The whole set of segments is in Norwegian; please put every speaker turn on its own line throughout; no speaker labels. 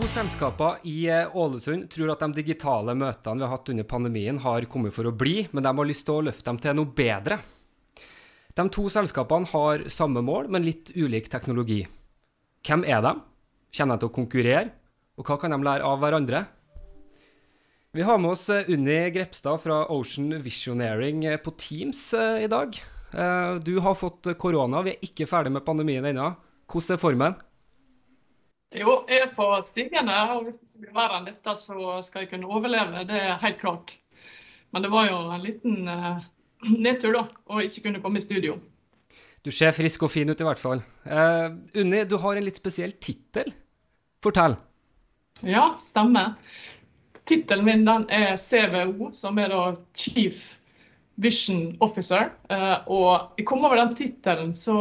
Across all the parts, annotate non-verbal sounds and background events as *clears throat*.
To selskaper i eh, Ålesund tror at de digitale møtene vi har hatt under pandemien, har kommet for å bli, men de har lyst til å løfte dem til noe bedre. De to selskapene har samme mål, men litt ulik teknologi. Hvem er de? Kommer de til å konkurrere? Og hva kan de lære av hverandre? Vi har med oss eh, Unni Grepstad fra Ocean Visioneering eh, på Teams i dag. Du har fått korona, vi er ikke ferdig med pandemien ennå. Hvordan er formen?
Jo, jeg er på stigende, og hvis det blir bli verre enn dette, så skal jeg kunne overleve. Det er helt klart. Men det var jo en liten uh, *clears throat* nedtur, da, å ikke kunne komme i studio.
Du ser frisk og fin ut i hvert fall. Uh, Unni, du har en litt spesiell tittel. Fortell.
Ja, stemmer. Tittelen min den er CVO, som er da Chief Vision Officer. Uh, og jeg kom over den tittelen, så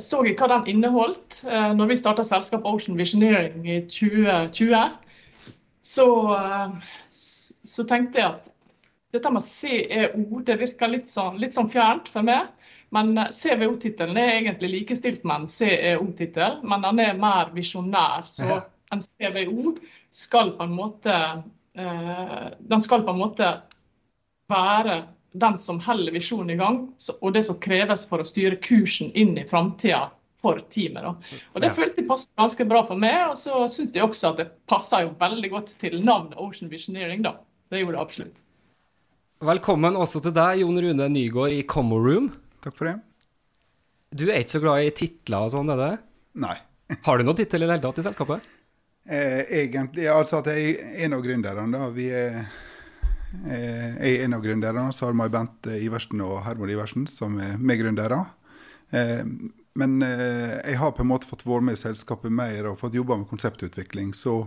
så jeg hva den inneholdt eh, når vi starta selskapet Ocean Visioneering i 2020. Så, eh, så tenkte jeg at dette med CEO det virker litt sånn, litt sånn fjernt for meg. Men eh, CVO-tittelen er egentlig likestilt med en CEO-tittel, men den er mer visjonær. Så en CVO skal på en måte eh, Den skal på en måte være den som holder visjonen i gang, og det som kreves for å styre kursen inn i framtida for teamet. Da. Og Det
Ja.
følte jeg passet ganske bra for meg, og så syns jeg også at det passer jo veldig godt til navnet Ocean Visioneering. da. Det gjorde det absolutt.
Velkommen også til deg, Jon Rune Nygård i Commo Room.
Takk for det.
Du er ikke så glad i titler og sånn, er det?
Nei. *laughs*
Har du noen tittel i det hele tatt i selskapet?
Eh, egentlig, altså at jeg er en av gründerne. da. Vi er, jeg er en av gründerne. Så har vi Bente Iversen og Hermod Iversen som er medgründere. Eh, men eh, jeg har på en måte fått være med i selskapet mer og fått jobba med konseptutvikling. Så,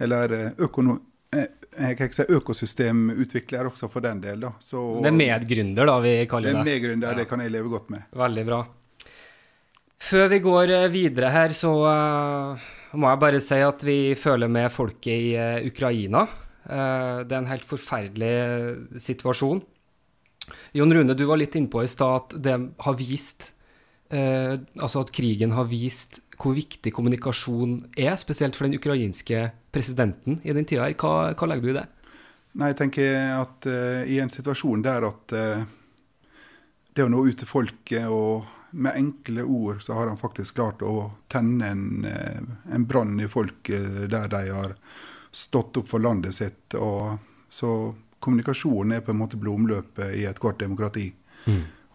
eller eh, økono, eh, jeg kan ikke si økosystemutvikler også for den del. da. Så,
Det er medgründer, da, vi
det
Det
er medgründer, ja. det kan jeg leve godt med.
Veldig bra. Før vi går eh, videre her, så eh, må jeg bare si at vi føler med folket i eh, Ukraina. Eh, det er en helt forferdelig situasjon. Jon Rune, du var litt innpå i stad at det har vist eh, Altså at krigen har vist hvor viktig kommunikasjon er, spesielt for den ukrainske presidenten i den tida her. Hva, hva legger du i det?
Nei, jeg tenker at uh, i en situasjon der at uh, det å nå ut til folket og med enkle ord så har han faktisk klart å tenne en, en brann i folket der de har stått opp for landet sitt. Og, så kommunikasjonen er på en måte blodomløpet i ethvert demokrati.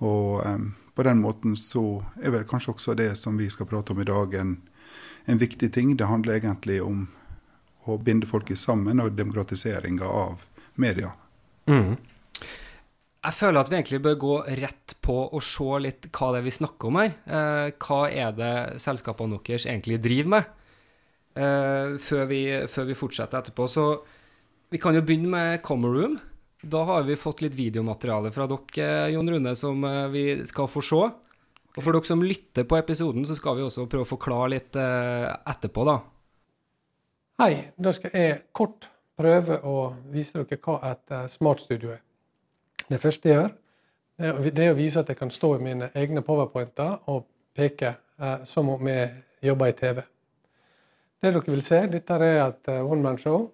Og um, på den måten så er vel kanskje også det som vi skal prate om i dag, en, en viktig ting. Det handler egentlig om å binde folket sammen og demokratiseringa av media.
Jeg føler at vi egentlig bør gå rett på og se litt hva det er vi snakker om her. Eh, hva er det selskapene deres egentlig driver med? Eh, før, vi, før vi fortsetter etterpå. Så vi kan jo begynne med Comeroom. Da har vi fått litt videomateriale fra dere, Jon Rune, som eh, vi skal få se. Og for dere som lytter på episoden, så skal vi også prøve å forklare litt eh, etterpå, da.
Hei, da skal jeg kort prøve å vise dere hva et smartstudio er. Det første jeg gjør, det er å- vise at jeg kan stå i mine egne powerpointer og peke som om jeg jobber i TV. Det dere vil se, dette er et one man show.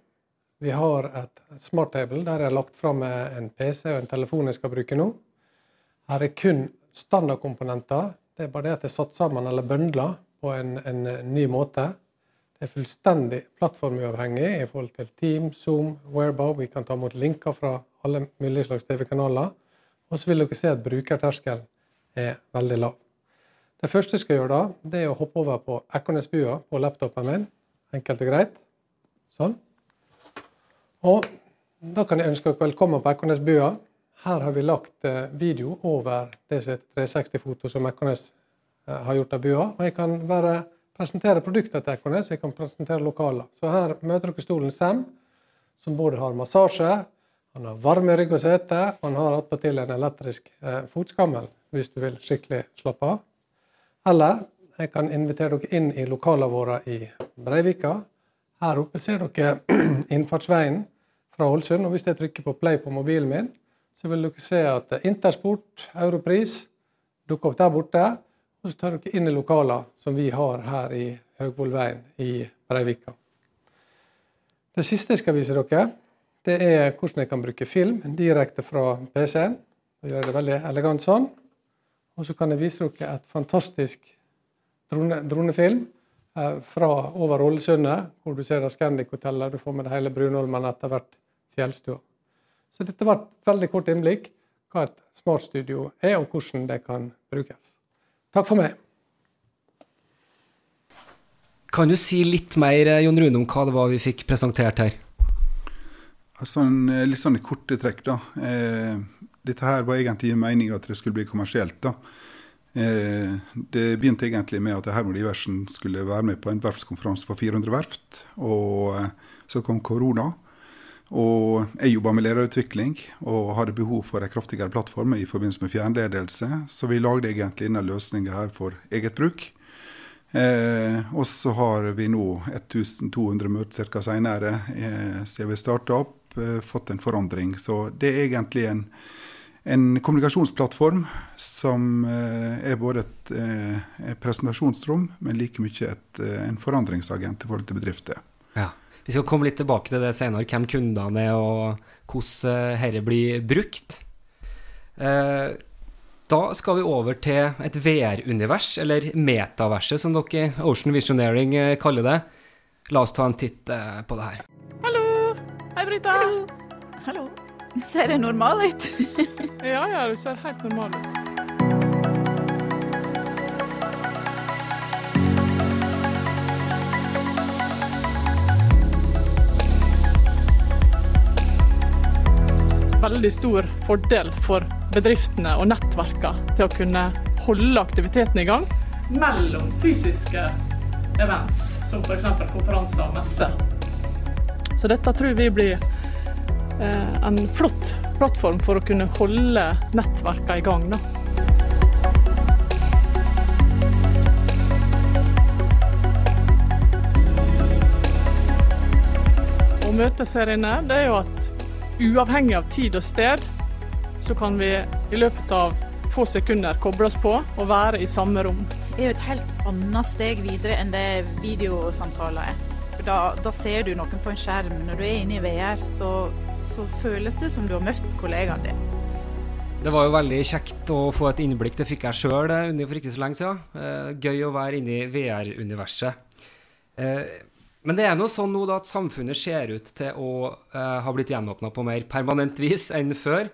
Vi har et smarttable der jeg har lagt fram en PC og en telefon jeg skal bruke nå. Her er kun standardkomponenter. Det er bare det at det er satt sammen eller bøndla på en, en, ny måte. Det er fullstendig plattformuavhengig i forhold til Team, Zoom, Wherebow. Vi kan ta imot linker fra alle mulige slags TV-kanaler. Og så vil dere se at brukerterskelen er veldig lav. Det første jeg skal gjøre da, det er å hoppe over på Ekornesbua på laptopen min. Enkelt og greit. Sånn. Og da kan jeg ønske dere velkommen på Ekornesbua. Her har vi lagt eh, video over det 360-foto som Ekornes eh, har gjort av bua. Og jeg kan bare presentere produkter til Ekornes, jeg kan presentere lokaler. Så her møter dere stolen Sam, som både har massasje, han har varme rygg og sete, og han har attpåtil en elektrisk eh, fotskammel hvis du vil skikkelig slappe av. Eller jeg kan invitere dere inn i lokalene våre i Breivika. Her oppe ser dere *clears throat* innfartsveien fra Ålesund. Og hvis jeg trykker på play på mobilen min, så vil dere se at Intersport, Europris, dukker opp der borte. Og så tar dere inn i lokalene som vi har her i Høgvollveien i Breivika. Det siste jeg skal vise dere, det er hvordan jeg kan bruke film direkte fra PC-en. Gjøre det veldig elegant sånn. Og så kan jeg vise dere et fantastisk drone, dronefilm eh, fra over Ålesundet, hvor du ser Scandic-hotellet, du får med det hele Brunholmen etter hvert fjellstua. Så dette var et veldig kort innblikk hva et smartstudio er, og hvordan det kan brukes. Takk for meg.
Kan du si litt mer eh, Jon Rune, om hva det var vi fikk presentert her?
Altså, litt sånn i korte trekk, da. Eh, dette her var egentlig meninga at det skulle bli kommersielt. da. Eh, det begynte egentlig med at Hermod Iversen skulle være med på en verftskonferanse for 400 verft. og eh, Så kom korona. Og jeg jobba med lederutvikling og hadde behov for en kraftigere plattform i forbindelse med fjernledelse. Så vi lagde egentlig denne løsninga her for eget bruk. Eh, og så har vi nå 1200 møter ca. senere, eh, siden vi starta opp, eh, fått en forandring. Så det er egentlig en, en kommunikasjonsplattform som eh, er både et, eh, et presentasjonsrom, men like mye et, eh, en forandringsagent i forhold til bedrifter.
Ja. Vi skal komme litt tilbake til det senere, hvem kundene er og hvordan dette blir brukt. Eh, da skal vi over til et VR-univers, eller metaverset som dere i Ocean Visionaring eh, kaller det. La oss ta en titt på det her.
Hallo! Hei, Brita.
Hallo. Hallo. Ser jeg normal ut?
ja, ja, du ser helt normal ut. veldig stor fordel for bedriftene og nettverkene til å kunne holde aktiviteten i gang mellom fysiske events, som f.eks. konferanser og messer. Så dette tror vi blir en flott plattform for å kunne holde nettverkene i gang. Da. Møtes her inne, det er jo at uavhengig av tid og sted, så kan vi i løpet av få sekunder koble oss på og være i samme rom.
Det er jo et helt annet steg videre enn det videosamtaler er. For da, da ser du noen på en skjerm. Når du er inne i VR, så, så føles det som du har møtt kollegaen din.
Det var jo veldig kjekt å få et innblikk. Det fikk jeg sjøl for ikke så lenge siden. Eh, gøy å være inne i VR-universet. Eh, men det er nå sånn nå da at samfunnet ser ut til å eh, ha blitt gjenåpna på mer permanent vis enn før.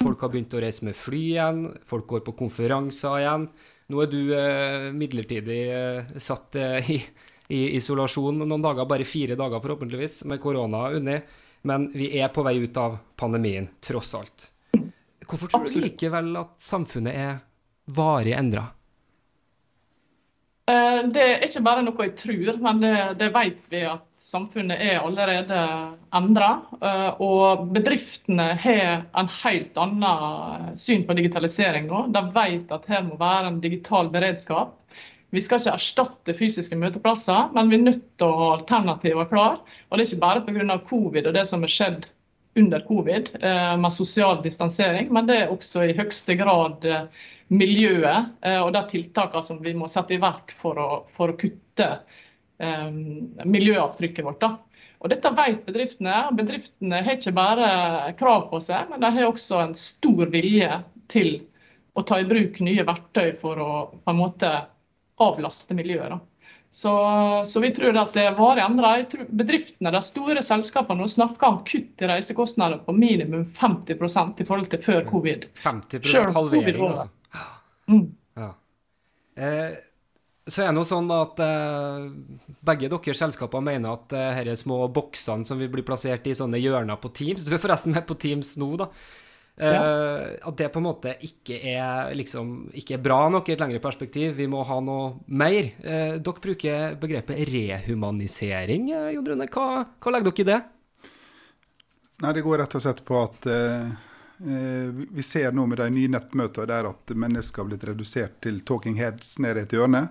Folk har begynt å reise med fly igjen, folk går på konferanser igjen. Nå er du eh, midlertidig eh, satt eh, i, i, isolasjon noen dager, bare fire dager forhåpentligvis, med korona unni. Men vi er på vei ut av pandemien, tross alt. Hvorfor tror du likevel at samfunnet er varig endra?
Eh, Det er ikke bare noe jeg tror, men det, det vet vi at samfunnet er allerede endra. Og bedriftene har en helt annen syn på digitalisering nå. De vet at her må være en digital beredskap. Vi skal ikke erstatte fysiske møteplasser, men vi er nødt til å ha alternativer klar. Og det er ikke bare pga. covid og det som har skjedd under covid med sosial distansering, men det er også i høyeste grad miljøet og de tiltakene som vi må sette i verk for å, for å kutte miljøavtrykket vårt. Da. Og Dette vet bedriftene. Bedriftene har ikke bare krav på seg, men de har også en stor vilje til å ta i bruk nye verktøy for å på en måte avlaste miljøet. Så, så, vi tror at det varig endrer. Bedriftene, de store selskapene, nå snakker om kutt i reisekostnader på minimum 50% i forhold til før covid.
50 halvering, altså. Mm. Ja. Eh, så er det noe sånn at eh, begge deres selskaper mener at eh, disse små boksene som vil bli plassert i sånne hjørner på Teams Du er forresten med på Teams nå, da. Eh, ja. At det på en måte ikke er, liksom, ikke er bra nok i et lengre perspektiv. Vi må ha noe mer. Uh, dere bruker begrepet rehumanisering, uh, Jon Rune. Hva, hva, legger dere i det?
Nei, Det går rett og slett på at eh, vi ser nå med de nye nettmøtene der at mennesker har blitt redusert til talking heads nede i et hjørne.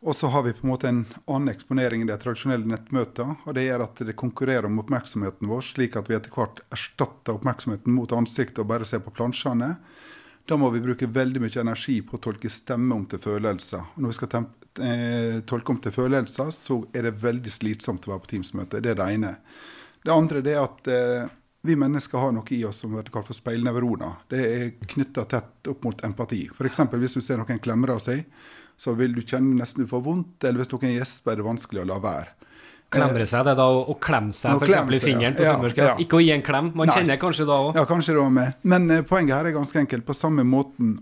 Og så har vi på en måte en annen eksponering i de tradisjonelle nettmøtene. og Det gjør at det konkurrerer om oppmerksomheten vår, slik at vi etter hvert erstatter oppmerksomheten mot ansiktet og bare ser på plansjene. Da må vi bruke veldig mye energi på å tolke stemme om til følelser. Og når vi skal eh, tolke om til følelser, så er det veldig slitsomt å være på Teams-møte. Det er det ene. Det andre er at eh, vi mennesker har noe i oss som blir kalt for speilnevroner. Det er knytta tett opp mot empati. F.eks. hvis du ser noen klemmer av seg så vil du kjenne nesten du får vondt. Eller hvis noen gjesper, er det vanskelig å la være.
Klemre seg, det er da å klemme seg f.eks. i fingeren på ja, ja. Ikke å gi en klem. Man Nei. kjenner kanskje da òg.
Ja, kanskje det med. Men eh, poenget her er ganske enkelt. På samme måten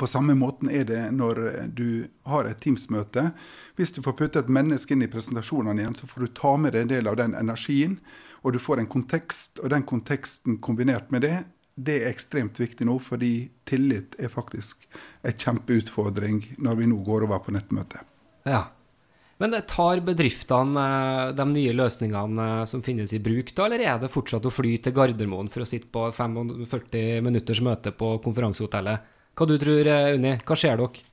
på samme måten er det når du har et Teams-møte. Hvis du får putte et menneske inn i presentasjonene igjen, så får du ta med deg en del av den energien. Og du får en kontekst, og den konteksten kombinert med det det er ekstremt viktig nå, fordi tillit er faktisk en kjempeutfordring når vi nå går over på nettmøte.
Ja. Men tar bedriftene eh, de nye løsningene eh, som finnes i bruk, da, eller er det fortsatt å fly til Gardermoen for å sitte på 45 minutters møte på konferansehotellet? Hva du tror eh, Unni? Hva ser dere?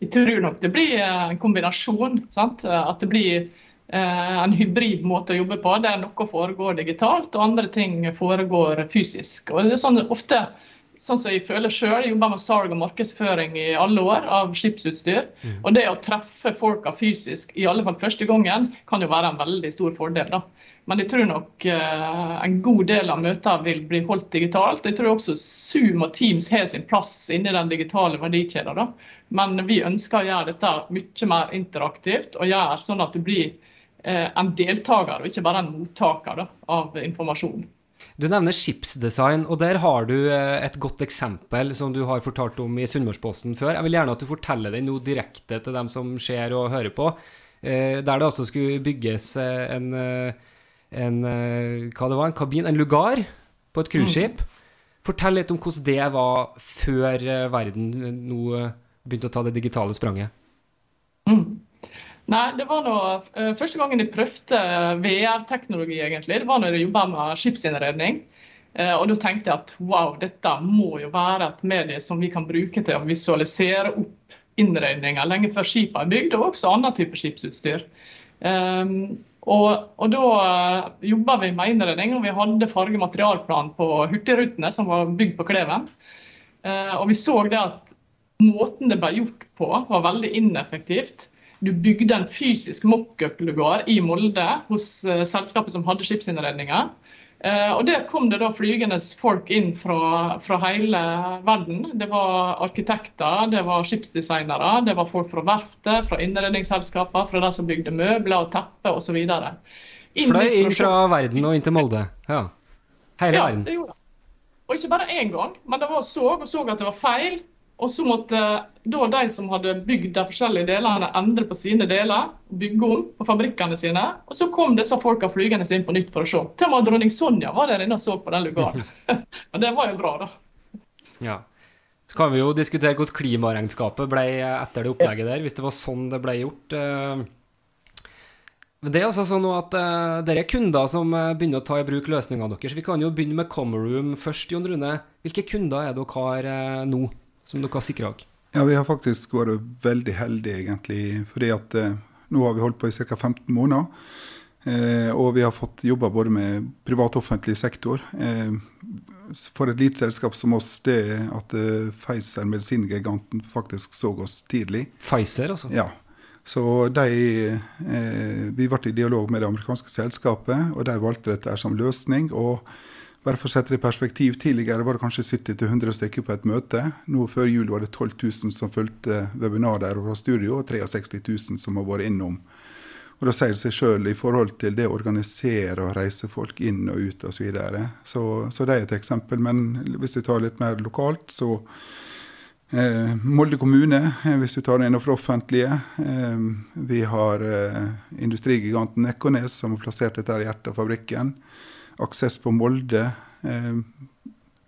Jeg tror nok det blir en kombinasjon. Sant? At det blir en hybrid måte å jobbe på, der noe foregår digitalt og andre ting foregår fysisk. Og det er sånn, ofte, sånn som Jeg føler selv, jeg jobber med salg og markedsføring i alle år av skipsutstyr. Mm. og Det å treffe folka fysisk, i alle fall første gangen, kan jo være en veldig stor fordel. da. Men jeg tror nok uh, en god del av møtene vil bli holdt digitalt. Jeg tror også Zoom og Teams har sin plass inni den digitale verdikjeden. Men vi ønsker å gjøre dette mye mer interaktivt og gjøre sånn at det blir Eh, en deltaker, og ikke bare en mottaker da, av informasjon.
Du nevner skipsdesign, og der har du eh, et godt eksempel som du har fortalt om i Sunnmørsposten før. Jeg vil gjerne at du forteller det nå direkte til dem som ser og hører på. Eh, der det altså skulle bygges en, en, hva det var, en kabin, en lugar, på et cruiseskip. Mm. Fortell litt om hvordan det var før verden nå begynte å ta det digitale spranget.
Mm. Nei, det var noe, uh, Første gangen jeg prøvde VR-teknologi, egentlig, det var når jeg jobba med skipsinnredning. Uh, og da tenkte jeg at wow, dette må jo være et medie som vi kan bruke til å visualisere opp innredninger lenge før skipene er bygd, og også annen type skipsutstyr. Um, og, og, Da jobba vi med innredning, og vi hadde farge- og materialplan på Hurtigrutene som var bygd på Kleven. Og vi så det at måten det ble gjort på, var veldig ineffektivt. Du bygde en fysisk mockup-lugar i Molde hos uh, selskapet som hadde skipsinnredninger. Uh, og Der kom det da flygende folk inn fra, fra, hele verden. Det var arkitekter, det var skipsdesignere, det var folk fra verftet, fra innredningsselskaper, fra de som bygde møbler og tepper osv.
Fløy inn fra verden og inn til Molde? Ja. Hele
ja,
verden?
Det gjorde. Og ikke bare én gang, men det var så og så at det var feil. Og så måtte da de som hadde bygd de forskjellige delene, endre på sine deler. Bygge om på fabrikkene sine. Og så kom disse folka flygende inn på nytt for å se. Til og med dronning Sonja var der inne og så på den lugaren. *laughs* *laughs* Men det var jo bra, da.
Ja. Så kan vi jo diskutere hvordan klimaregnskapet ble etter det opplegget der, hvis det var sånn det ble gjort. Eh. Men det er altså sånn at uh, dere er kunder som uh, begynner å ta i bruk løsningene deres. Vi kan jo begynne med Comeroom først, Jon Rune. Hvilke kunder er dere har nå? Som dere har sikra dere?
Ja, Vi har faktisk vært veldig heldige, egentlig. fordi at eh, nå har vi holdt på i ca. 15 måneder. Eh, og vi har fått jobba både med privat og offentlig sektor. Eh, for et lite selskap som oss, det at eh, Pfizer, medisingiganten, faktisk så oss tidlig.
Pfizer, altså?
Ja. Så de, eh, Vi ble i dialog med det amerikanske selskapet, og de valgte dette som løsning. og bare for å sette det i perspektiv, Tidligere var det kanskje 70-100 stykker på et møte. Nå Før jul var det 12 000 som fulgte webinarer fra studio, og 63 000 som har vært innom. Og Da sier det seg sjøl i forhold til det å organisere og reise folk inn og ut osv. Så, videre. så Så det er et eksempel. Men hvis vi tar litt mer lokalt, så eh, Molde kommune, eh, hvis vi tar det innenfor offentlige. Eh, vi har eh, industrigiganten Ekornes som har plassert dette i hjertet av fabrikken. Aksess på Molde. Eh,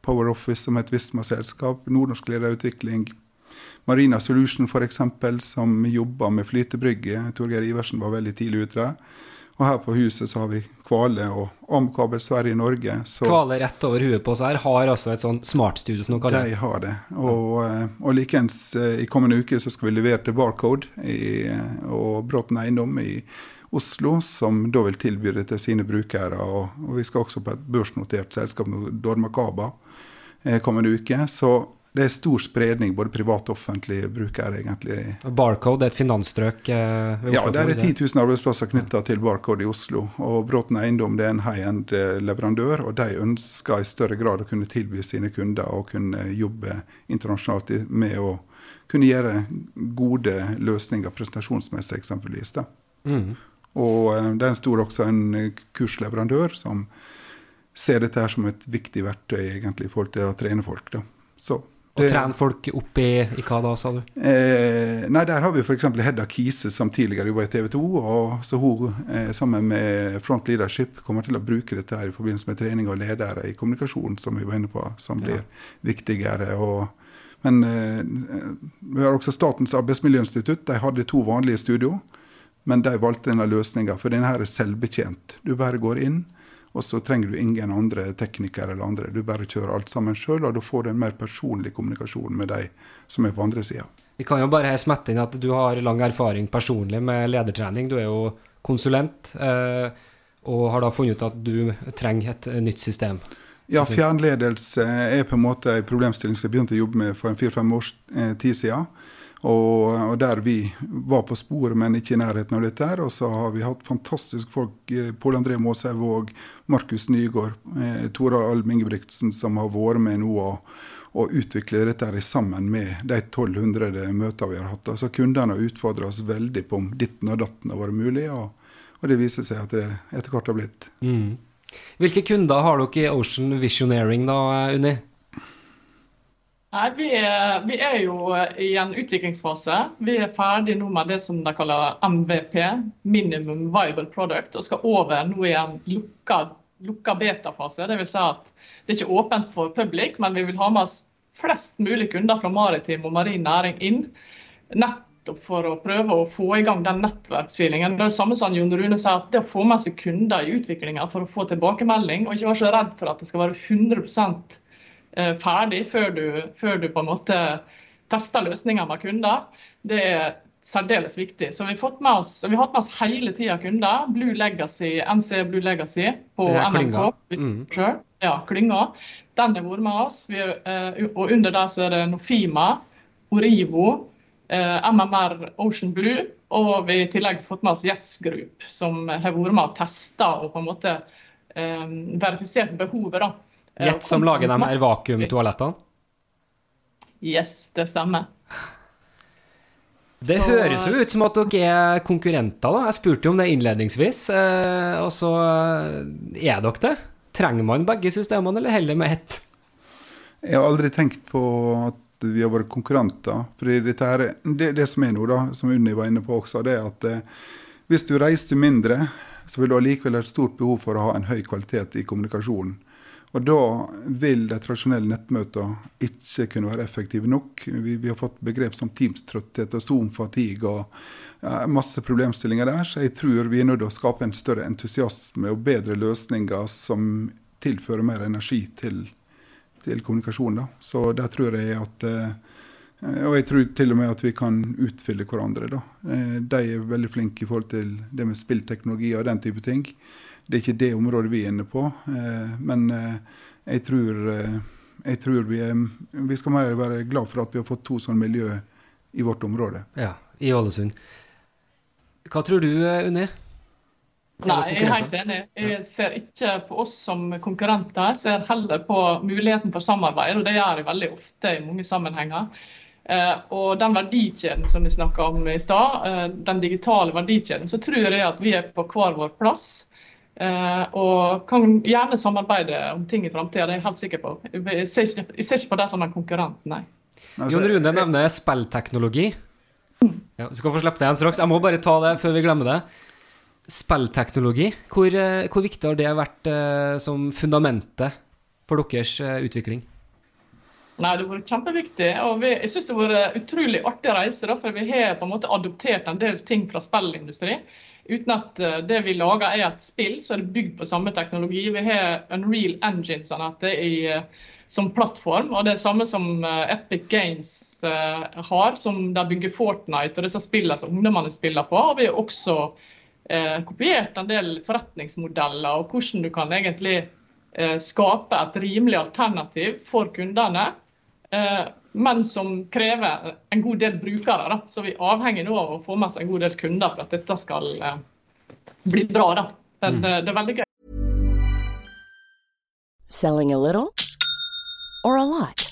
Power Office som et Visma-selskap. Nordnorsk lederutvikling Marina Solution f.eks., som jobber med flytebrygge. Torgeir Iversen var veldig tidlig ute. Og her på huset så har vi Kvale og Amkabel Sverige Norge.
Så Kvale rett over huet på oss her har altså et sånn smartstudio som
noe kaller De har det. Og, eh, og likeens eh, i kommende uke så skal vi levere til Barcode i, og Bråten Eiendom i Oslo, som da vil tilby det til sine brukere. Og, og vi skal også på et børsnotert selskap, Dormakaba, kommende uke. Så det er stor spredning, både privat og offentlige brukere, egentlig.
Barcode er et finansstrøk? Eh,
ja, det er 10 000 arbeidsplasser knytta til Barcode i Oslo. Og Bråten Eiendom det er en high-end eh, leverandør, og de ønsker i større grad å kunne tilby sine kunder og kunne jobbe internasjonalt med å kunne gjøre gode løsninger presentasjonsmessig, eksempelvis. Mm. Og eh, det er også en kursleverandør som ser dette her som et viktig verktøy egentlig i forhold til å trene folk. Da. Så
og trene folk opp i, i, hva da, sa du?
Eh, nei, Der har vi f.eks. Hedda Kise, som tidligere jobba i TV 2. og så Hun eh, sammen med Front Leadership kommer til å bruke dette her i forbindelse med trening og ledere i kommunikasjon, som vi var inne på, som blir ja. viktigere. og men eh, vi har også Statens arbeidsmiljøinstitutt. De hadde to vanlige studio, men de valgte denne løsninga, for denne her er selvbetjent. Du bare går inn, og så trenger du ingen andre teknikere eller andre. Du bare kjører alt sammen sjøl, og da får du en mer personlig kommunikasjon med de som er på andre sida.
Vi kan jo bare smette inn at du har lang erfaring personlig med ledertrening. Du er jo konsulent, eh, og har da funnet ut at du trenger et nytt system.
Ja, fjernledelse er på en måte en problemstilling som jeg begynte å jobbe med for en fire-fem års eh, tid siden. Og, og, der vi var på sporet, men ikke i nærheten av dette. her, Og så har vi hatt fantastiske folk. Eh, Pål André Måshaug Markus Nygaard, eh, Tora Alm Ingebrigtsen, som har vært med nå og, og utvikle dette her sammen med de 1200 møter vi har hatt. Altså Kundene har utfordra oss veldig på om ditten og datten har vært mulig, og, og, det viser seg at det etter hvert har blitt.
Mm. Hvilke kunder har dere i Ocean Visioneering da, Unni?
Nei, vi er, vi er, jo i en utviklingsfase. Vi er ferdig nå med det som de kaller MVP, Minimum Viable Product, og skal over nå i en lukka, lukka betafase. Dvs. Si at det er ikke åpent for public, men vi vil ha med oss flest mulig kunder fra maritim og marin næring inn. Nettopp for å prøve å få i gang den nettverksfeelingen. Det er det samme som Jon Rune sier, at det å få med seg kunder i utviklinga for å få tilbakemelding, og ikke være så redd for at det skal være 100 Eh, ferdig før du, før du, på en måte tester løsninger med kunder, det er særdeles viktig. Så vi har, fått med oss, vi har hatt med oss hele tida kunder. Blue Legacy, NC Blue Legacy på NRK. Mm. Ja, klynga. Den har vært med oss. Er, uh, og under der så er det Nofima, Orivo, eh, MMR Ocean Blue. Og vi i tillegg fått med oss Jets Group, som har vært med og testa og på en måte um, verifisert behovet. da.
Jet som lager de her vakuumtoalettene?
Yes, det stemmer.
Det så, høres jo ut som at dere er konkurrenter, da. Jeg spurte jo om det innledningsvis. Eh, og så eh, er dere det. Trenger man begge systemene, eller heller med ett?
Jeg har aldri tenkt på at vi har vært konkurrenter. Fordi dette her, det, det som er nå, da, som Unni var inne på også, det er at eh, hvis du reiser mindre, så vil du allikevel ha et stort behov for å ha en høy kvalitet i kommunikasjonen. Og da vil de tradisjonelle nettmøtene ikke kunne være effektive nok. Vi, vi har fått begrep som Teams-trøtthet og Zoom-fatigue og masse problemstillinger der. Så jeg tror vi er nødt til å skape en større entusiasme og bedre løsninger som tilfører mer energi til, til kommunikasjon. Da. Så der tror jeg at Eh, og jeg tror til og med at vi kan utfylle hverandre. da. Eh, de er veldig flinke i forhold til det med spillteknologi og den type ting. Det er ikke det området vi er inne på. Eh, men jeg tror, jeg tror vi, er, vi skal mer være glad for at vi har fått to sånne miljø i vårt område.
Ja, i Ålesund. Hva tror du, Unni?
Nei, jeg er helt enig. Jeg ser ikke på oss som konkurrenter. Jeg ser heller på muligheten for samarbeid, og det gjør jeg veldig ofte i mange sammenhenger. Eh, og den verdikjeden som vi snakka om i stad, eh, den digitale verdikjeden, så tror jeg at vi er på hver vår plass. Eh, og kan gjerne samarbeide om ting i framtida, det er jeg helt sikker på. Jeg ser ikke, jeg ser ikke på det som en konkurrent, nei.
Altså, Jon Rune nevner spillteknologi. Ja, du skal få slippe det igjen straks. Jeg må bare ta det før vi glemmer det. Spillteknologi, hvor, hvor viktig har det vært som fundamentet for deres utvikling?
Nei, Det har vært kjempeviktig. og vi, Jeg synes det har vært utrolig artig reise. Da, for Vi har på en måte adoptert en del ting fra spillindustri. Uten at uh, det vi lager er et spill, så er det bygd på samme teknologi. Vi har Unreal Engine sånn uh, som plattform. og Det er samme som uh, Epic Games har, som de bygger Fortnite og disse spillene som ungdommene spiller på. og Vi har også kopiert en del forretningsmodeller og hvordan du kan egentlig skape et rimelig alternativ for kundene Eh, men som krever en god del brukere. Da. Så vi er avhengig nå av å få med oss en god del kunder for at dette skal eh, bli bra. Da. Men mm. Eh, det er veldig gøy.
Selling a little or a lot?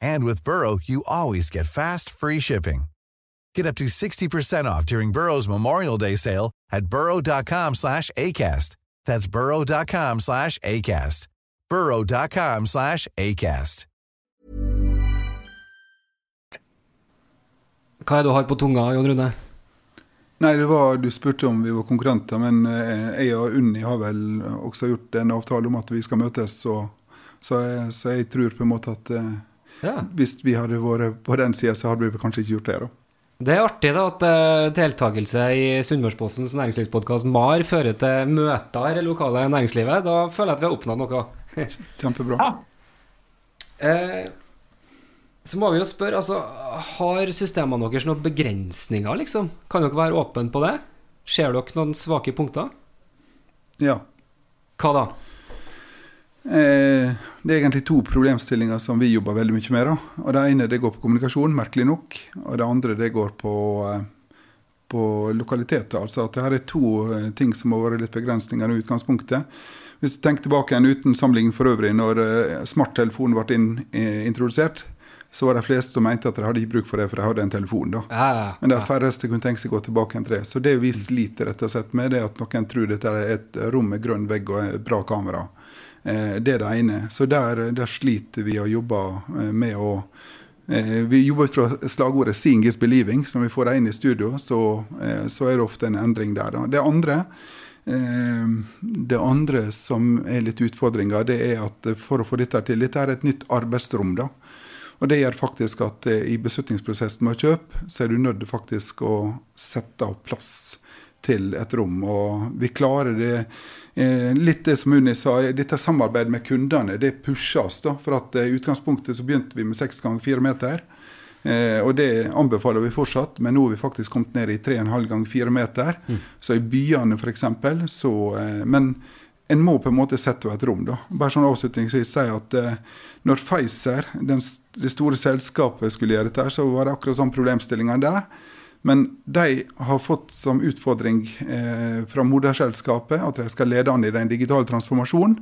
And with Burrow, you always get fast, free shipping. Get up to 60% off during Burrow's Memorial Day sale at burrow.com slash ACAST. That's burrow.com slash ACAST. burrow.com slash ACAST.
Hva er det du har på tunga, Jon Rune?
Nei, det var, Du spurte om vi var konkurrenter, men eh, jeg og Unni har vel også gjort en avtale om at vi skal møtes. Så, så, jeg, så jeg tror på en måte at eh, ja. Hvis vi hadde vært på den sida, så hadde vi kanskje ikke gjort det. da.
Det er artig da at uh, deltakelse i Sunnmørsposens næringslivspodkast MAR fører til møter i det lokale næringslivet. Da føler jeg at vi har oppnådd noe. *laughs*
Kjempebra. Ja.
Uh, så må vi jo spørre, altså, har systemene deres noen begrensninger, liksom? Kan dere være åpne på det? Ser dere noen svake punkter?
Ja.
Hva da?
Eh, det er egentlig to problemstillinger som vi jobber veldig mye med. Da. Og Det ene det går på kommunikasjon, merkelig nok. Og det andre det går på, eh, på lokaliteter. Altså at det her er to eh, ting som har vært litt begrensninger i utgangspunktet. Hvis du tenker tilbake en uten sammenligning for øvrig, når smarttelefonen ble inn, introdusert, så var det flest som mente at de hadde ikke bruk for det, for de hadde en telefon. da.
Ja,
Men de færreste kunne tenke seg å gå tilbake til det. Så det vi sliter rett og slett med, det er at noen tror dette er et rom med grønn vegg og bra kamera. Eh, det er det ene. Så der, der sliter vi og jobber eh, med å eh, vi jobber fra slagordet 'seeing is believing'. Så når vi får det inn i studio, så, så er det ofte en endring der. Det andre, det andre som er litt utfordringa, det er at for å få dette til Dette er et nytt arbeidsrom. da. Og Det gjør faktisk at i beslutningsprosessen med å kjøpe, så er du nødt faktisk å sette av plass til et rom. Og vi klarer det litt det som Unni sa, dette samarbeidet med kundene det pushes. da, for at I utgangspunktet så begynte vi med seks ganger fire meter. Eh, og det anbefaler vi fortsatt, men nå har vi faktisk kommet ned i 3,5 ganger 4 meter. Mm. Så i byene f.eks. så eh, Men en må på en måte sette av et rom, da. Bare sånn avslutningsvis si at eh, når Pfizer, den, det store selskapet, skulle gjøre dette, så var det akkurat sånn problemstillinger der. Men de har fått som utfordring eh, fra moderselskapet at de skal lede an i den digitale transformasjonen.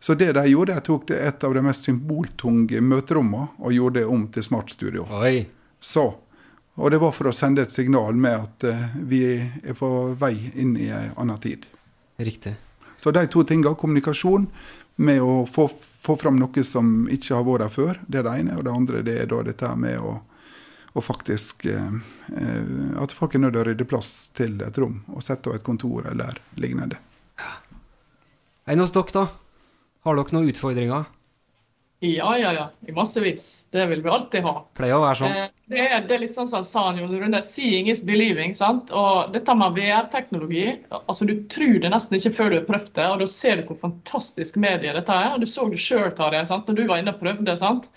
Så det de gjorde, de tok det et av de mest symboltunge møterommene og gjorde det om til Smart Studio.
Oi.
Så, og det var for å sende et signal med at eh, vi er på vei inn i en annen tid.
Riktig.
Så de to tingene, kommunikasjon med å få, få fram noe som ikke har vært der før, det er det ene. Og det andre det er da dette med å, å faktisk uh, At folk er nødt til å rydde plass til et rom og sette av et kontor eller lignende.
Enn hos dere, da? Har dere noen utfordringer?
Ja, ja, ja. I massevis. Det vil vi alltid ha.
Pleier å være sånn.
Eh, det, er, det, er, litt sånn som sa Jon Rune, 'seeing is believing'. sant? Og dette med VR-teknologi altså Du tror det nesten ikke før du har prøvd det, og da ser du hvor fantastisk medie dette er. og Du så det sjøl, Tarjei, når du var inne og prøvde. sant?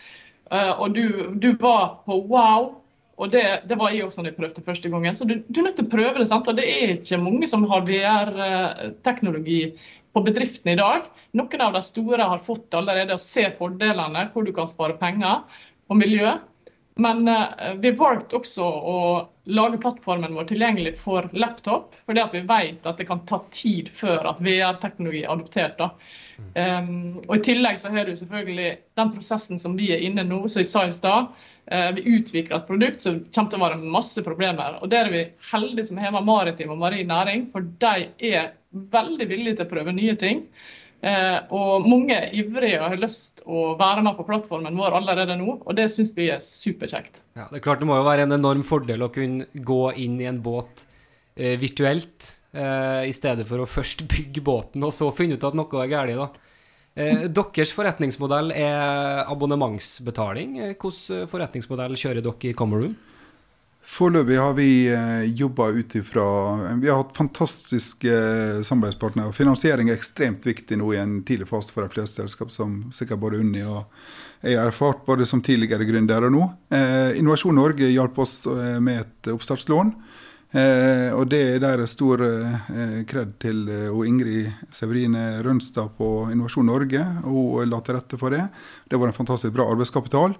Eh, og du, du var på wow. Og det, det, var jeg også da jeg prøvde første gangen. Så du, du, er nødt til å prøve det. sant? Og det er ikke mange som har VR-teknologi på bedriftene i dag. Noen av de store har fått allerede å se fordelene, hvor du kan spare penger og miljø. Men uh, vi valgte også å lage plattformen vår tilgjengelig for laptop, fordi vi vet at det kan ta tid før at VR-teknologi er adoptert. Um, og I tillegg så har du selvfølgelig den prosessen som vi er inne nå, som jeg sa i stad. Uh, vi utvikler et produkt som kommer til å være masse problemer. og Der er vi heldige som har maritim og marin næring, for de er veldig villige til å prøve nye ting. Eh, og mange ivrige har lyst å være med på plattformen vår allerede nå, og det syns vi er superkjekt.
Ja, det er klart det må jo være en enorm fordel å kunne gå inn i en båt eh, virtuelt, eh, i stedet for å først *laughs* bygge båten og så finne ut at noe er galt. Eh, deres forretningsmodell er abonnementsbetaling. Hvordan hvilken forretningsmodell kjører dere i Comeroon?
Foreløpig har vi eh, jobba ut ifra Vi har hatt fantastiske eh, samarbeidspartnere. Finansiering er ekstremt viktig nå i en tidlig fase for de fleste selskap, som sikkert både Unni og jeg har erfart, både som tidligere gründer og nå. Eh, Innovasjon Norge hjalp oss eh, med et oppstartslån. Eh, og det er der stor eh, til eh, Ingrid Severine Rønstad på Innovasjon Norge. Hun la til rette for det. Det var en fantastisk bra arbeidskapital.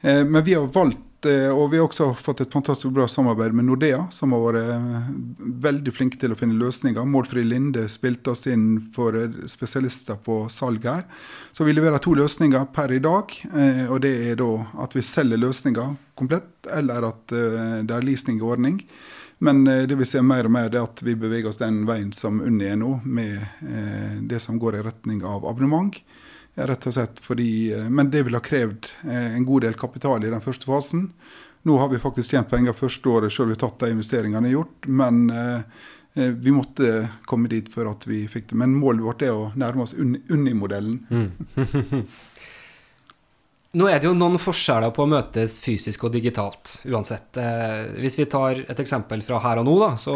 Eh, men vi har valgt, eh, og vi har også fått et fantastisk bra samarbeid med Nordea, som har vært eh, veldig flinke til å finne løsninger. Målfri Linde spilte oss inn for spesialister på salg her. Så vi leverer to løsninger per i dag. Og det er da at vi selger løsninger komplett, eller at det er leasingordning. Men det vi ser mer og mer, er at vi beveger oss den veien som Unni er nå, med det som går i retning av abonnement. Rett og slett fordi, eh, Men det ville ha krevd eh, en god del kapital i den første fasen. Nå har vi faktisk tjent penger første året selv vi har tatt de investeringene gjort. Men eh, vi måtte komme dit for at vi fikk det. Men målet vårt er å nærme oss Unni-modellen.
Mm. *laughs* Nå er det jo noen forskjeller på å møtes fysisk og digitalt, uansett. hvis vi tar et eksempel fra her og nå, da, så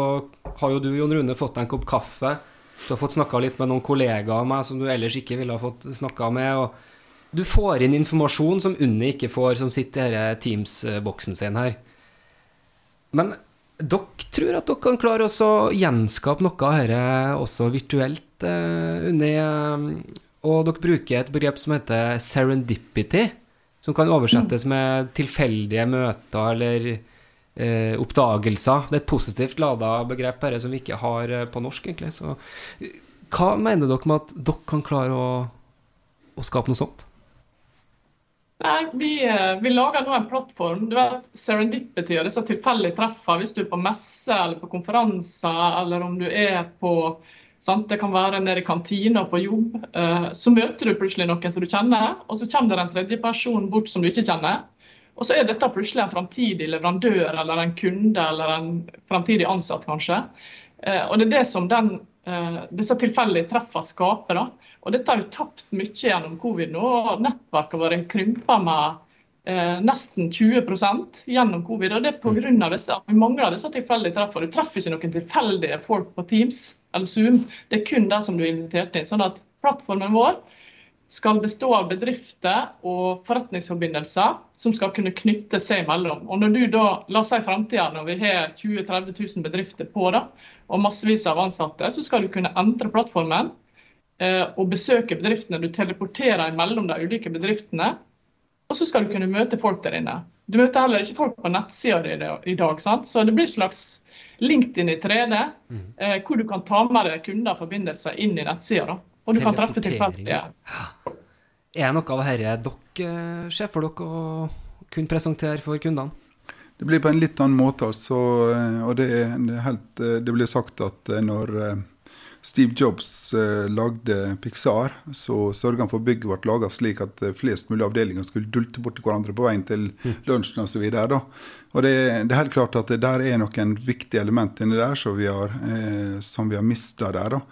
har jo du, Jon Rune, fått deg en kopp kaffe du har fått snakka litt med noen kollegaer av meg som du ellers ikke ville ha fått snakka med. og Du får inn informasjon som Unni ikke får, som sitter i Teams-boksen sin her. Men dere tror at dere kan klare å gjenskape noe av dette også virtuelt, uh, Unni. Og dere bruker et begrep som heter serendipity, som kan oversettes med tilfeldige møter eller eh, oppdagelser. Det er et positivt lada begrep her som vi ikke har eh, på norsk, egentlig. Så hva mener dere med at dere kan klare å, å skape noe sånt?
Nei, vi, eh, vi, lager nå en plattform. du vet, Serendipity og disse tilfeldige treffene. Hvis du er på messe eller på konferanser, eller om du er på sant? Det kan være nede i kantina på jobb. Eh, så møter du plutselig noen som du kjenner, og så kommer det en tredje person bort som du ikke kjenner. Og så er dette plutselig en framtidig leverandør eller en kunde eller en framtidig ansatt, kanskje. Eh, og det er det som den, eh, disse tilfeldige treffene skaper. da. Og dette har jo tapt mye gjennom covid nå. og Nettverket vårt krymper med eh, nesten 20% gjennom covid. og Det er pga. disse vi mangler disse tilfeldige treffene. Du treffer ikke noen tilfeldige folk på Teams eller Zoom. Det er kun det som du er invitert inn. sånn at plattformen vår skal bestå av bedrifter og forretningsforbindelser som skal kunne knytte seg imellom. Og når du da, La oss si i framtida, når vi har 20 000-30 000 bedrifter på da, og massevis av ansatte, så skal du kunne endre plattformen eh, og besøke bedriftene. Du teleporterer mellom de ulike bedriftene og så skal du kunne møte folk der inne. Du møter heller ikke folk på nettsida di i dag. Sant? Så det blir et slags LinkedIn i 3D, mm. eh, hvor du kan ta med deg kunder og forbindelser inn i nettsida. Og du kan treffe tilfeldige.
Er det noe av dette dere eh, ser for dere å kunne presentere for kundene?
Det blir på en litt annen måte. Altså, eh, og det, er, er helt, eh, det blir sagt at når Steve Jobs eh, lagde Pixar, så sørga han for at bygget ble laga slik at eh, flest mulig avdelinger skulle dulte borti hverandre på veien til mm. lunsjen osv. Og det, det, er helt klart at det der er noen viktige element inni der som vi har, eh, som vi har mista der. da.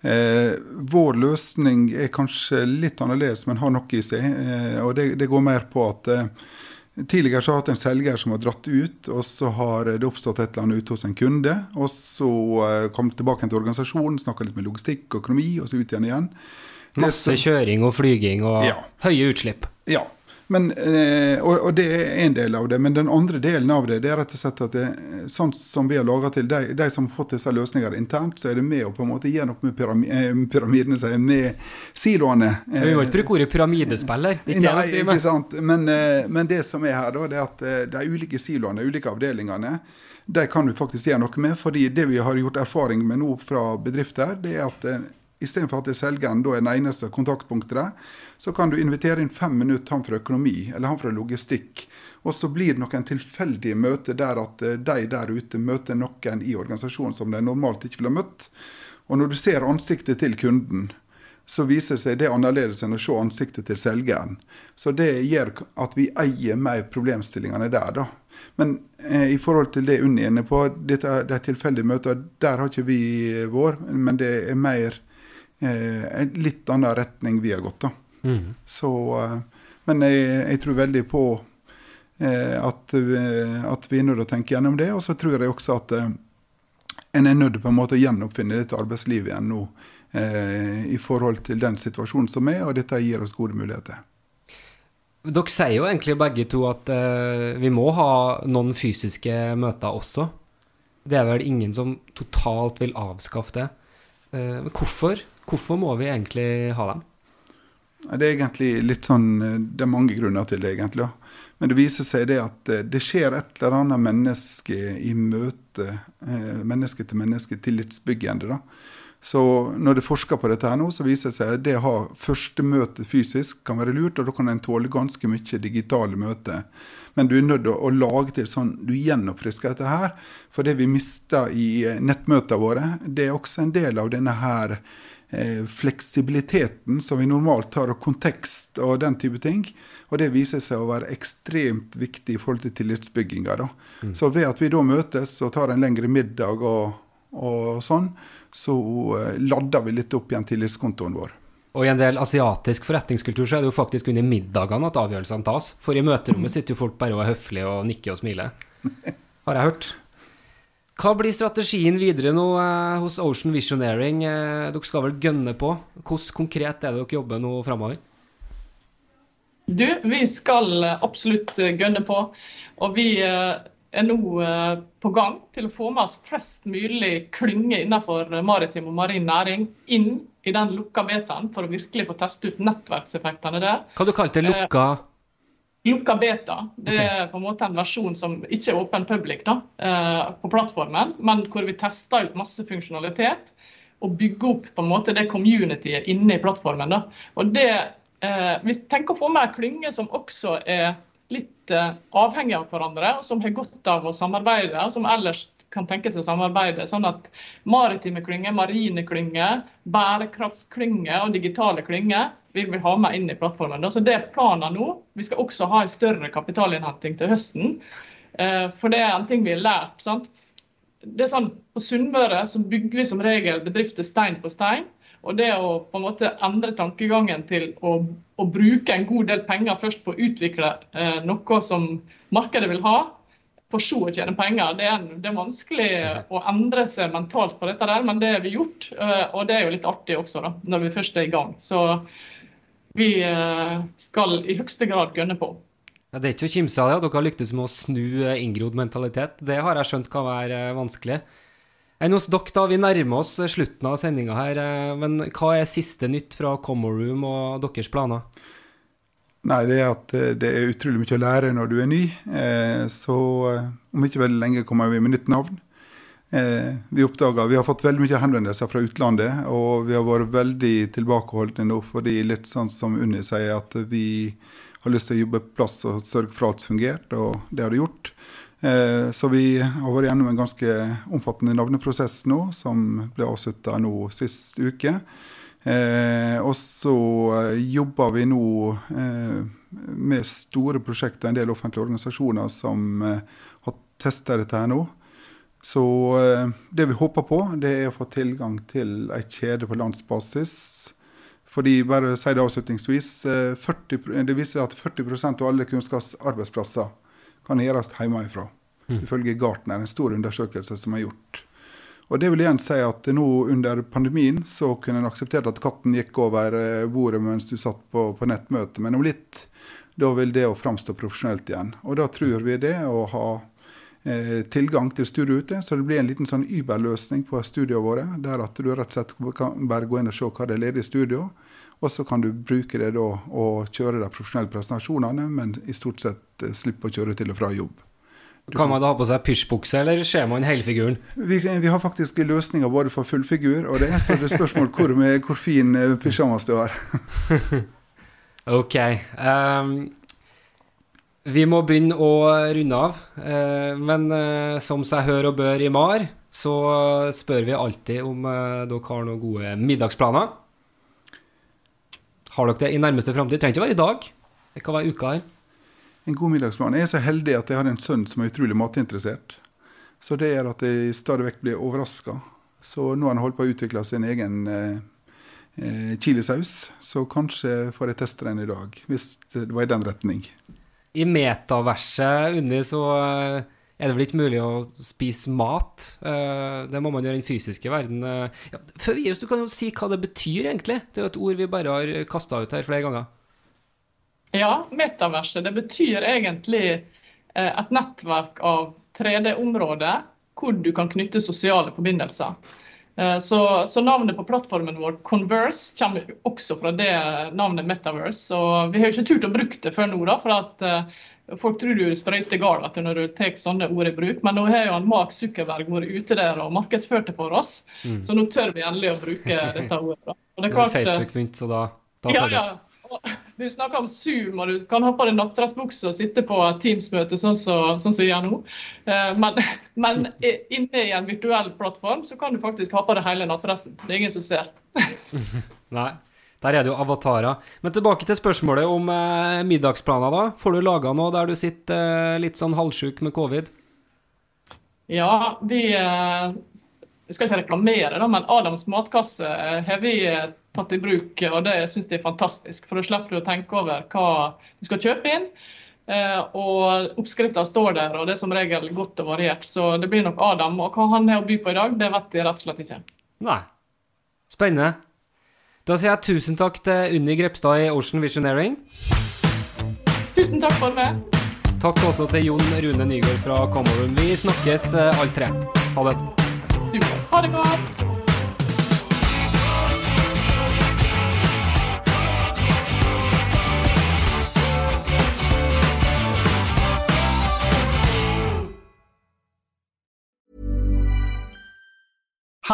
Eh, vår løsning er kanskje litt annerledes, men har noe i seg. Eh, og det, det, går mer på at eh, Tidligere så har jeg hatt en selger som har dratt ut, og så har det oppstått et eller annet ute hos en kunde. Og så uh, kom det tilbake til organisasjonen, snakka litt med logistikk og økonomi, og så ut igjen igjen.
Masse kjøring og flyging og ja. høye utslipp.
Ja. Men, eh, og, og, det er en del av det. Men den andre delen av det det er rett og slett at det, sånn som vi har laga til de, de, som har fått disse løsningene internt, så er det med å på en måte gjøre noe med pyramid, eh, pyramidene, med siloene.
Vi må ikke bruke ordet pyramidespiller. Ikke
Nei, ikke sant. Men, eh, men, det som er her, da, det er at de ulike siloene, de ulike avdelingene, de kan vi faktisk gjøre noe med. fordi det vi har gjort erfaring med nå fra bedrifter, det er at istedenfor at selgeren da er den eneste kontaktpunktet der, så kan du invitere inn fem minutter han fra økonomi eller han fra logistikk. Og så blir det noen tilfeldige møter der at eh, de der ute møter noen i organisasjonen som de normalt ikke ville møtt. Og når du ser ansiktet til kunden, så viser det seg det annerledes enn å se ansiktet til selgeren. Så det gjør at vi eier mer problemstillingene der, da. Men eh, i forhold til det Unni er inne på, dette, de tilfeldige møter, der har ikke vi vår. Men det er mer litt annen retning vi har gått, da. Mm. Så, eh, men jeg, jeg, tror veldig på eh, at, eh, at, vi er nødt til å tenke gjennom det. Og så tror jeg også at eh, en er nødt på en måte å gjenoppfinne dette arbeidslivet igjen nå. Eh, I forhold til den situasjonen som er, og dette gir oss gode muligheter.
Dere sier jo egentlig begge to at eh, vi må ha noen fysiske møter også. Det er vel ingen som totalt vil avskaffe det. men hvorfor? Hvorfor må vi egentlig ha dem?
Det er egentlig litt sånn, det er mange grunner til det, egentlig. Men det viser seg det at eh, det skjer et eller annet menneske i møte, eh, menneske til menneske, tillitsbyggende. da. Så når det forsker på dette her nå, så viser det seg at det å ha første møte fysisk kan være lurt, og da kan en tåle ganske mye digitale møter. Men du er nødt til å lage til sånn du gjenoppfrisker dette her. For det vi mister i eh, nettmøtene våre, det er også en del av denne her Eh, fleksibiliteten som vi normalt har, og kontekst og den type ting. Og det viser seg å være ekstremt viktig i forhold til tillitsbygginga. Mm. Så ved at vi da møtes og tar en lengre middag og, og sånn, så uh, ladder vi litt opp igjen tillitskontoen vår.
Og i en del asiatisk forretningskultur så er det jo faktisk under middagene at avgjørelsene tas. For i møterommet sitter jo folk bare og er høflige og nikker og smiler. *laughs* Har jeg hørt. Hva blir strategien videre nå eh, hos Ocean Visionaring? Eh, dere skal vel gønne på. Hvordan konkret er det dere jobber nå framover?
Du, vi skal absolutt gønne på. Og vi eh, er nå eh, på gang til å få med oss flest mulig klynger innenfor maritim og marin næring inn i den lukka betaen, for å virkelig få teste ut nettverkseffektene der.
Hva du kalte lukka? lukka?
Lukka beta det er på en måte en versjon som ikke er åpen public da, eh, på plattformen, men hvor vi tester ut masse funksjonalitet og bygger opp på en måte det communityet inne i plattformen. Da. Og det, eh, Vi tenker å få med klynger som også er litt eh, avhengig av hverandre, og som har godt av å samarbeide, og som ellers kan tenke seg samarbeide. Sånn at maritime klynger, marine klynger, bærekraftsklynger og digitale klynger vil vi ha med inn i plattformen. Så Det er planen nå. Vi skal også ha en større kapitalinnhenting til høsten. Eh, for det er en ting vi har lært. sant? Det er sånn, På Sunnmøre bygger vi som regel bedrifter stein på stein. Og det å på en måte endre tankegangen til å, å bruke en god del penger først på å utvikle eh, noe som markedet vil ha, for så å tjene penger. Det er, det er, vanskelig å endre seg mentalt på dette, der, men det har vi gjort. Eh, og det er jo litt artig også, da, når vi først er i gang. Så vi eh, skal i høyeste grad gønne på.
Ja, det er ikke å kimse av det. Dere har lyktes med å snu eh, inngrodd mentalitet. Det har jeg skjønt kan være vanskelig. Enn hos dere, da. Vi nærmer oss slutten av sendinga her. Men hva er siste nytt fra Comoroom og deres planer?
Nei, det er at eh, det er utrolig mye å lære når du er ny. Eh, så eh, om ikke veldig lenge kommer vi med nytt navn. Vi oppdager, vi har fått veldig mye henvendelser fra utlandet, og vi har vært veldig tilbakeholdne nå fordi litt sånn som Unni sier, at vi har lyst til å jobbe på plass og sørge for alt fungerte, og det har det gjort. Så vi har vært gjennom en ganske omfattende navneprosess nå, som ble avslutta nå sist uke. Eh, og så eh, jobber vi nå eh, med store prosjekter, en del offentlige organisasjoner som eh, har testa dette her nå. Så eh, det vi håper på, det er å få tilgang til ei kjede på landsbasis. Fordi, bare si det avslutningsvis, 40, eh, det viser at 40% av alle kunnskapsarbeidsplasser kan gjøres hjemmefra. Mm. Ifølge Gartner, en stor undersøkelse som er gjort. Og det vil igjen si at nå under pandemien så kunne en akseptert at katten gikk over eh, bordet mens du satt på, på nettmøte, men om litt da vil det å framstå profesjonelt igjen. Og da tror vi det å ha tilgang til studio ute, så det blir en liten sånn Uber-løsning på studioene våre. Der at du rett og slett kan bare gå inn og se hva det er ledig studio. Og så kan du bruke det da og kjøre de profesjonelle presentasjonene, men i stort sett eh, slippe å kjøre til og fra jobb.
Kan man da ha på seg pysjbukse, eller ser man helfiguren?
Vi, vi, har faktisk løsninger både for fullfigur og det, så det er spørsmål hvor, med, hvor fin eh, pysjamas du har. *laughs*
ok. Um, vi må begynne å runde av, uh, men uh, som seg hør og bør i MAR, så spør vi alltid om uh, dere har noen gode middagsplaner. Har dere det i nærmeste framtid? Trenger ikke være i dag. Det kan være uka her
en god middagsplan. Jeg er så heldig at jeg har en sønn som er utrolig matinteressert. Så det gjør at jeg stadig vekk blir overraska. Så nå har han holdt på å utvikle sin egen eh, eh, chilisaus. Så kanskje får jeg teste den i dag, hvis det var i den retning.
I metaverset, Unni, så eh, er det vel ikke mulig å spise mat. Eh, det må man gjøre i den fysiske verden. Ja, før vi gir oss, du kan jo si hva det betyr, egentlig. Det er jo et ord vi bare har kasta ut her flere ganger.
Ja, metaverset det betyr egentlig eh, et nettverk av 3D-områder hvor du kan knytte sosiale forbindelser. Eh, så, så, navnet på plattformen vår, Converse, kommer også fra det navnet Metaverse. Og vi har jo ikke turt å bruke det før nå, da, for at uh, folk tror du sprøyter galt når du tar sånne ord i bruk. Men nå har jo Mark Zuckerberg vært ute der og markedsført det for oss, mm. så nå tør vi endelig å bruke *laughs* dette ordet. Da.
Og det er klart, Facebook-mynt, så da, da tar
ja, ja. Du snakker om Zoom, og du kan ha på deg nattdragsbukse og sitte på Teams-møte sånn som så, sånn gjør nå. Eh, men, *laughs* men, inne i en virtuell plattform så kan du faktisk ha på deg hele nattdressen. Det er ingen som ser. *laughs*
Nei. Der er det jo avatarer. Men tilbake til spørsmålet om eh, middagsplaner, da. Får du laga noe der du sitter eh, litt sånn halvsjuk med covid?
Ja, vi eh, skal ikke reklamere, da, men Adams matkasse eh, har vi eh, tatt i bruk, og det syns jeg er fantastisk. For da slipper du å tenke over hva du skal kjøpe inn. Eh, og oppskrifta står der, og det er som regel godt og variert. Så det blir nok Adam. Og hva han har å by på i dag, det vet jeg rett og slett ikke.
Nei. Spennende. Da sier jeg tusen takk til Unni Grepstad i Ocean Visioneering.
Tusen takk for meg.
Takk også til Jon Rune Nygaard fra Commodore. Vi snakkes eh, alle tre. Ha det.
Super. Ha det godt.